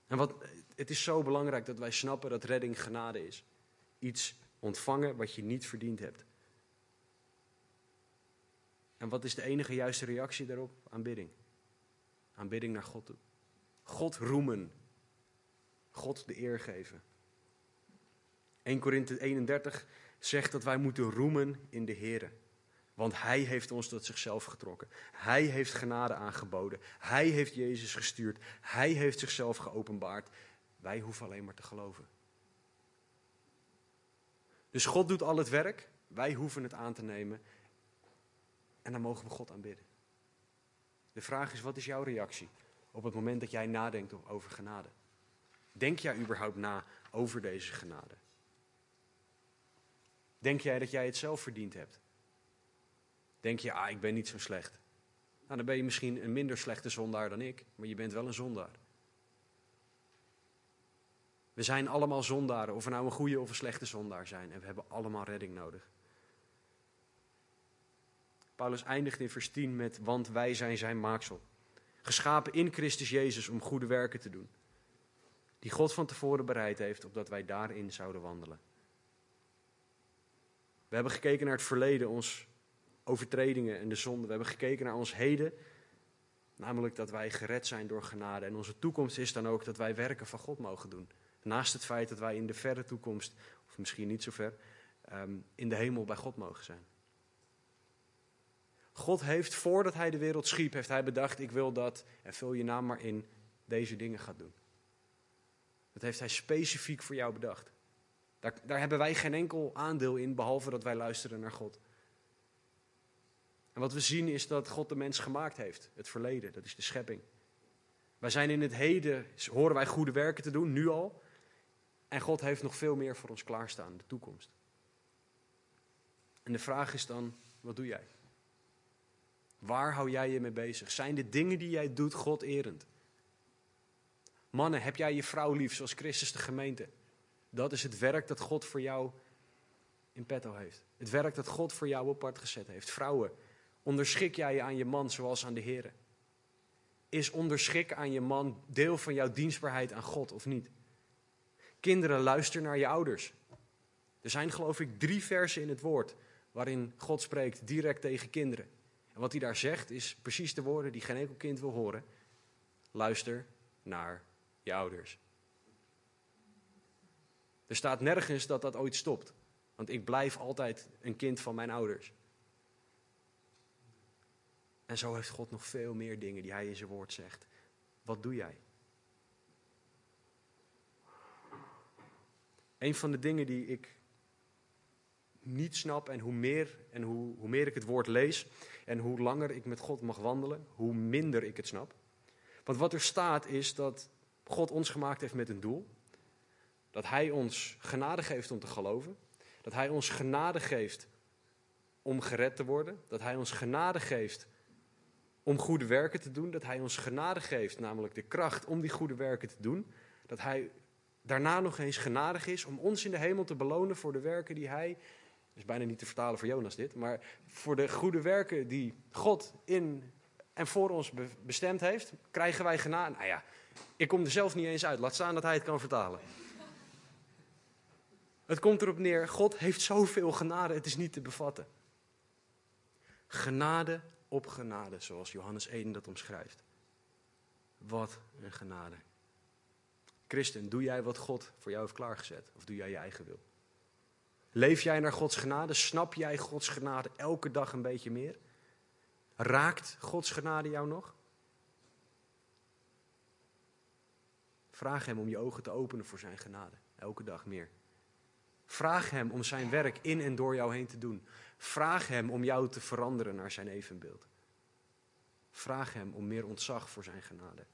En wat, het is zo belangrijk dat wij snappen dat redding genade is. Iets ontvangen wat je niet verdiend hebt. En wat is de enige juiste reactie daarop? Aanbidding. Aanbidding naar God toe. God roemen. God de eer geven. 1 Korinthe 31 zegt dat wij moeten roemen in de Heer. Want Hij heeft ons tot zichzelf getrokken. Hij heeft genade aangeboden. Hij heeft Jezus gestuurd. Hij heeft zichzelf geopenbaard. Wij hoeven alleen maar te geloven. Dus God doet al het werk. Wij hoeven het aan te nemen. En dan mogen we God aanbidden. De vraag is, wat is jouw reactie op het moment dat jij nadenkt over genade? Denk jij überhaupt na over deze genade? Denk jij dat jij het zelf verdiend hebt? Denk je, ah, ik ben niet zo slecht. Nou, dan ben je misschien een minder slechte zondaar dan ik, maar je bent wel een zondaar. We zijn allemaal zondaren, of we nou een goede of een slechte zondaar zijn. En we hebben allemaal redding nodig. Paulus eindigt in vers 10 met, want wij zijn zijn maaksel. Geschapen in Christus Jezus om goede werken te doen. Die God van tevoren bereid heeft, opdat wij daarin zouden wandelen. We hebben gekeken naar het verleden, ons overtredingen en de zonde. We hebben gekeken naar ons heden, namelijk dat wij gered zijn door genade. En onze toekomst is dan ook dat wij werken van God mogen doen. Naast het feit dat wij in de verre toekomst, of misschien niet zo ver, ehm, in de hemel bij God mogen zijn. God heeft, voordat hij de wereld schiep, heeft hij bedacht, ik wil dat, en vul je naam maar in, deze dingen gaat doen. Dat heeft hij specifiek voor jou bedacht. Daar, daar hebben wij geen enkel aandeel in, behalve dat wij luisteren naar God. En wat we zien is dat God de mens gemaakt heeft, het verleden, dat is de schepping. Wij zijn in het heden, horen wij goede werken te doen, nu al. En God heeft nog veel meer voor ons klaarstaan, de toekomst. En de vraag is dan, wat doe jij? Waar hou jij je mee bezig? Zijn de dingen die jij doet God erend? Mannen, heb jij je vrouw lief zoals Christus de gemeente? Dat is het werk dat God voor jou in petto heeft. Het werk dat God voor jou apart gezet heeft. Vrouwen, onderschik jij je aan je man zoals aan de Heer? Is onderschikken aan je man deel van jouw dienstbaarheid aan God of niet? Kinderen, luister naar je ouders. Er zijn geloof ik drie versen in het woord waarin God spreekt direct tegen kinderen. En wat hij daar zegt is precies de woorden die geen enkel kind wil horen. Luister naar je ouders. Er staat nergens dat dat ooit stopt. Want ik blijf altijd een kind van mijn ouders. En zo heeft God nog veel meer dingen die hij in zijn woord zegt. Wat doe jij? Een van de dingen die ik niet snap en hoe meer, en hoe, hoe meer ik het woord lees en hoe langer ik met God mag wandelen, hoe minder ik het snap. Want wat er staat is dat God ons gemaakt heeft met een doel. Dat Hij ons genade geeft om te geloven. Dat Hij ons genade geeft om gered te worden. Dat Hij ons genade geeft om goede werken te doen. Dat Hij ons genade geeft, namelijk de kracht om die goede werken te doen. Dat Hij daarna nog eens genadig is om ons in de hemel te belonen voor de werken die Hij is bijna niet te vertalen voor Jonas dit, maar voor de goede werken die God in en voor ons bestemd heeft, krijgen wij genade. Nou ja, ik kom er zelf niet eens uit. Laat staan dat hij het kan vertalen. Het komt erop neer, God heeft zoveel genade, het is niet te bevatten. Genade op genade, zoals Johannes 1 dat omschrijft. Wat een genade. Christen, doe jij wat God voor jou heeft klaargezet? Of doe jij je eigen wil? Leef jij naar Gods genade? Snap jij Gods genade elke dag een beetje meer? Raakt Gods genade jou nog? Vraag Hem om je ogen te openen voor Zijn genade, elke dag meer. Vraag Hem om Zijn werk in en door jou heen te doen. Vraag Hem om jou te veranderen naar Zijn evenbeeld. Vraag Hem om meer ontzag voor Zijn genade.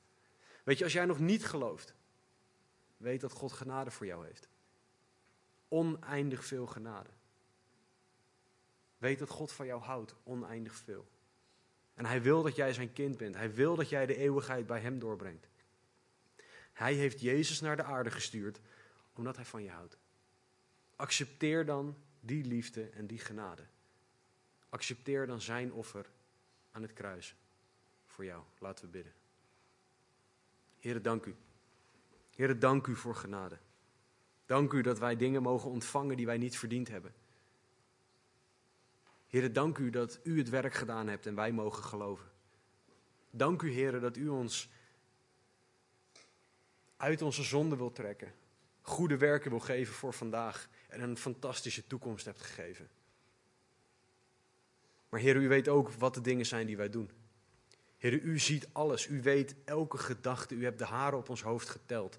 Weet je, als jij nog niet gelooft, weet dat God genade voor jou heeft oneindig veel genade. Weet dat God van jou houdt, oneindig veel. En hij wil dat jij zijn kind bent. Hij wil dat jij de eeuwigheid bij hem doorbrengt. Hij heeft Jezus naar de aarde gestuurd omdat hij van je houdt. Accepteer dan die liefde en die genade. Accepteer dan zijn offer aan het kruis voor jou. Laten we bidden. Heere, dank u. Heere, dank u voor genade. Dank u dat wij dingen mogen ontvangen die wij niet verdiend hebben. Heren, dank u dat u het werk gedaan hebt en wij mogen geloven. Dank u, heren, dat u ons uit onze zonde wil trekken. Goede werken wil geven voor vandaag en een fantastische toekomst hebt gegeven. Maar Heer, u weet ook wat de dingen zijn die wij doen. Heer, u ziet alles. U weet elke gedachte. U hebt de haren op ons hoofd geteld.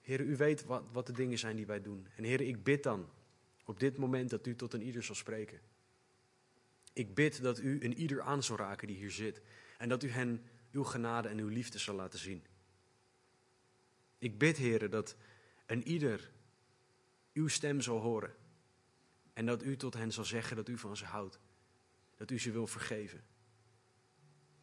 Heer, u weet wat, wat de dingen zijn die wij doen. En Heer, ik bid dan op dit moment dat u tot een ieder zal spreken. Ik bid dat u een ieder aan zal raken die hier zit. En dat u hen uw genade en uw liefde zal laten zien. Ik bid, Heer, dat een ieder uw stem zal horen. En dat u tot hen zal zeggen dat u van ze houdt. Dat u ze wil vergeven.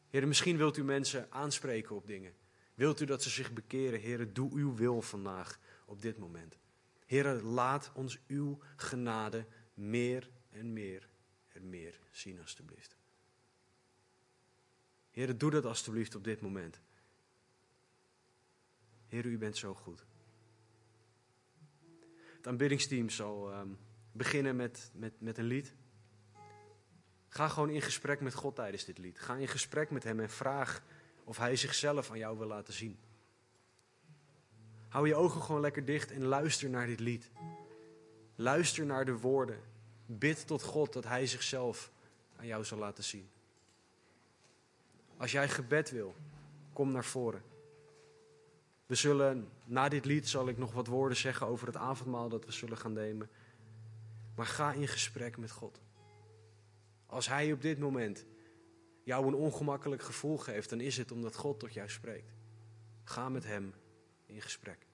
Heer, misschien wilt u mensen aanspreken op dingen. Wilt u dat ze zich bekeren? Heren, doe uw wil vandaag op dit moment. Heren, laat ons uw genade meer en meer en meer zien, alstublieft. Heren, doe dat alstublieft op dit moment. Heren, u bent zo goed. Het aanbiddingsteam zal um, beginnen met, met, met een lied. Ga gewoon in gesprek met God tijdens dit lied. Ga in gesprek met Hem en vraag of hij zichzelf aan jou wil laten zien. Hou je ogen gewoon lekker dicht en luister naar dit lied. Luister naar de woorden. Bid tot God dat hij zichzelf aan jou zal laten zien. Als jij gebed wil, kom naar voren. We zullen, na dit lied zal ik nog wat woorden zeggen over het avondmaal dat we zullen gaan nemen. Maar ga in gesprek met God. Als hij op dit moment jou een ongemakkelijk gevoel geeft, dan is het omdat God tot jou spreekt. Ga met Hem in gesprek.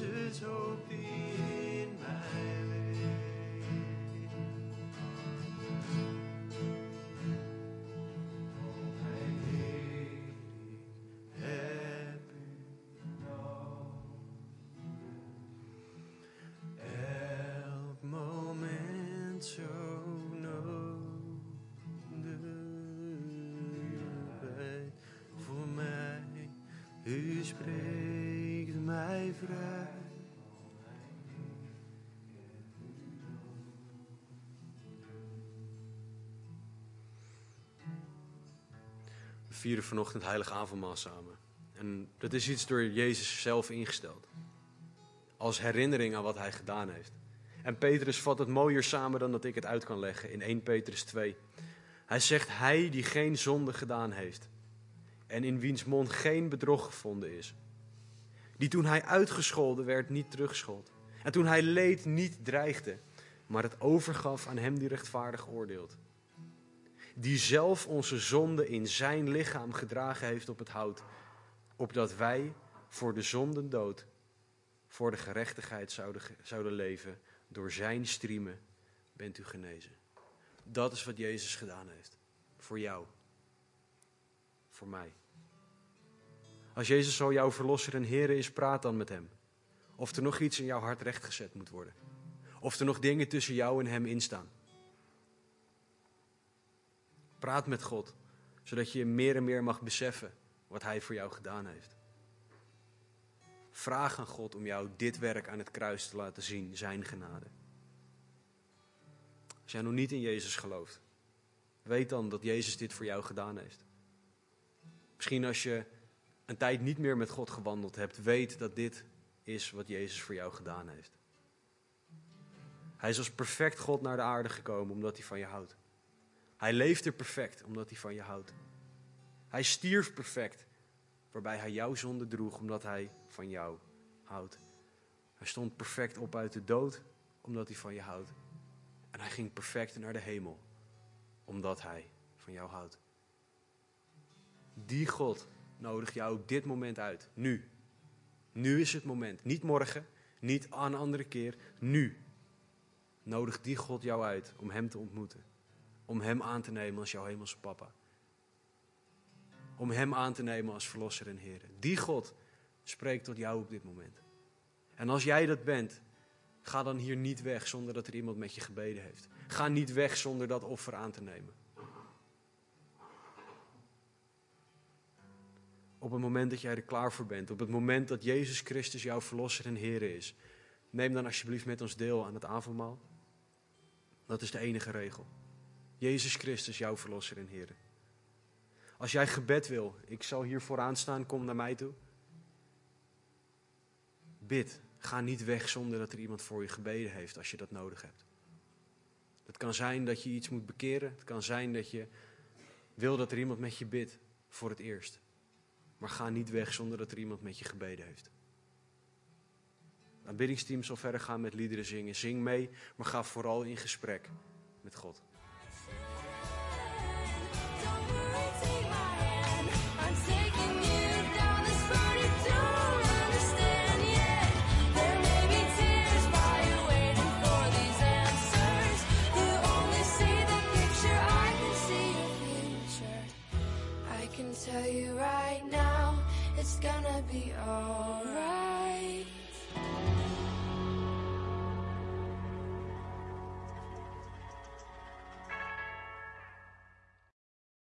Is hoop die in mij leeft. Mijn Heer, heb u Elk moment zo nodig. U bent voor mij, u spreekt mij vrij. Vieren vanochtend heilig avondmaal samen. En dat is iets door Jezus zelf ingesteld als herinnering aan wat hij gedaan heeft. En Petrus vat het mooier samen dan dat ik het uit kan leggen in 1 Petrus 2. Hij zegt, hij die geen zonde gedaan heeft en in wiens mond geen bedrog gevonden is. Die toen hij uitgescholden werd niet terugschold. En toen hij leed niet dreigde, maar het overgaf aan hem die rechtvaardig oordeelt. Die zelf onze zonde in zijn lichaam gedragen heeft op het hout, opdat wij voor de zonden dood voor de gerechtigheid zouden, zouden leven. Door zijn striemen bent u genezen. Dat is wat Jezus gedaan heeft. Voor jou. Voor mij. Als Jezus zo jouw verlosser en Heer is, praat dan met hem. Of er nog iets in jouw hart rechtgezet moet worden. Of er nog dingen tussen jou en hem instaan. Praat met God, zodat je meer en meer mag beseffen wat hij voor jou gedaan heeft. Vraag aan God om jou dit werk aan het kruis te laten zien, zijn genade. Als jij nog niet in Jezus gelooft, weet dan dat Jezus dit voor jou gedaan heeft. Misschien als je een tijd niet meer met God gewandeld hebt, weet dat dit is wat Jezus voor jou gedaan heeft. Hij is als perfect God naar de aarde gekomen omdat hij van je houdt. Hij leefde perfect omdat hij van je houdt. Hij stierf perfect waarbij hij jouw zonde droeg omdat hij van jou houdt. Hij stond perfect op uit de dood omdat hij van je houdt. En hij ging perfect naar de hemel omdat hij van jou houdt. Die God nodigt jou op dit moment uit. Nu. Nu is het moment. Niet morgen, niet aan een andere keer. Nu. Nodig die God jou uit om Hem te ontmoeten. Om Hem aan te nemen als jouw hemelse papa om Hem aan te nemen als Verlosser en Heer. Die God spreekt tot jou op dit moment. En als jij dat bent, ga dan hier niet weg zonder dat er iemand met je gebeden heeft. Ga niet weg zonder dat offer aan te nemen. Op het moment dat jij er klaar voor bent, op het moment dat Jezus Christus jouw Verlosser en Heer is, neem dan alsjeblieft met ons deel aan het avondmaal. Dat is de enige regel. Jezus Christus, jouw Verlosser en Heer. Als jij gebed wil, ik zal hier vooraan staan, kom naar mij toe. Bid. Ga niet weg zonder dat er iemand voor je gebeden heeft als je dat nodig hebt. Het kan zijn dat je iets moet bekeren. Het kan zijn dat je wil dat er iemand met je bidt voor het eerst. Maar ga niet weg zonder dat er iemand met je gebeden heeft. Het aanbiddingsteam zal verder gaan met liederen zingen. Zing mee, maar ga vooral in gesprek met God. gonna be alright.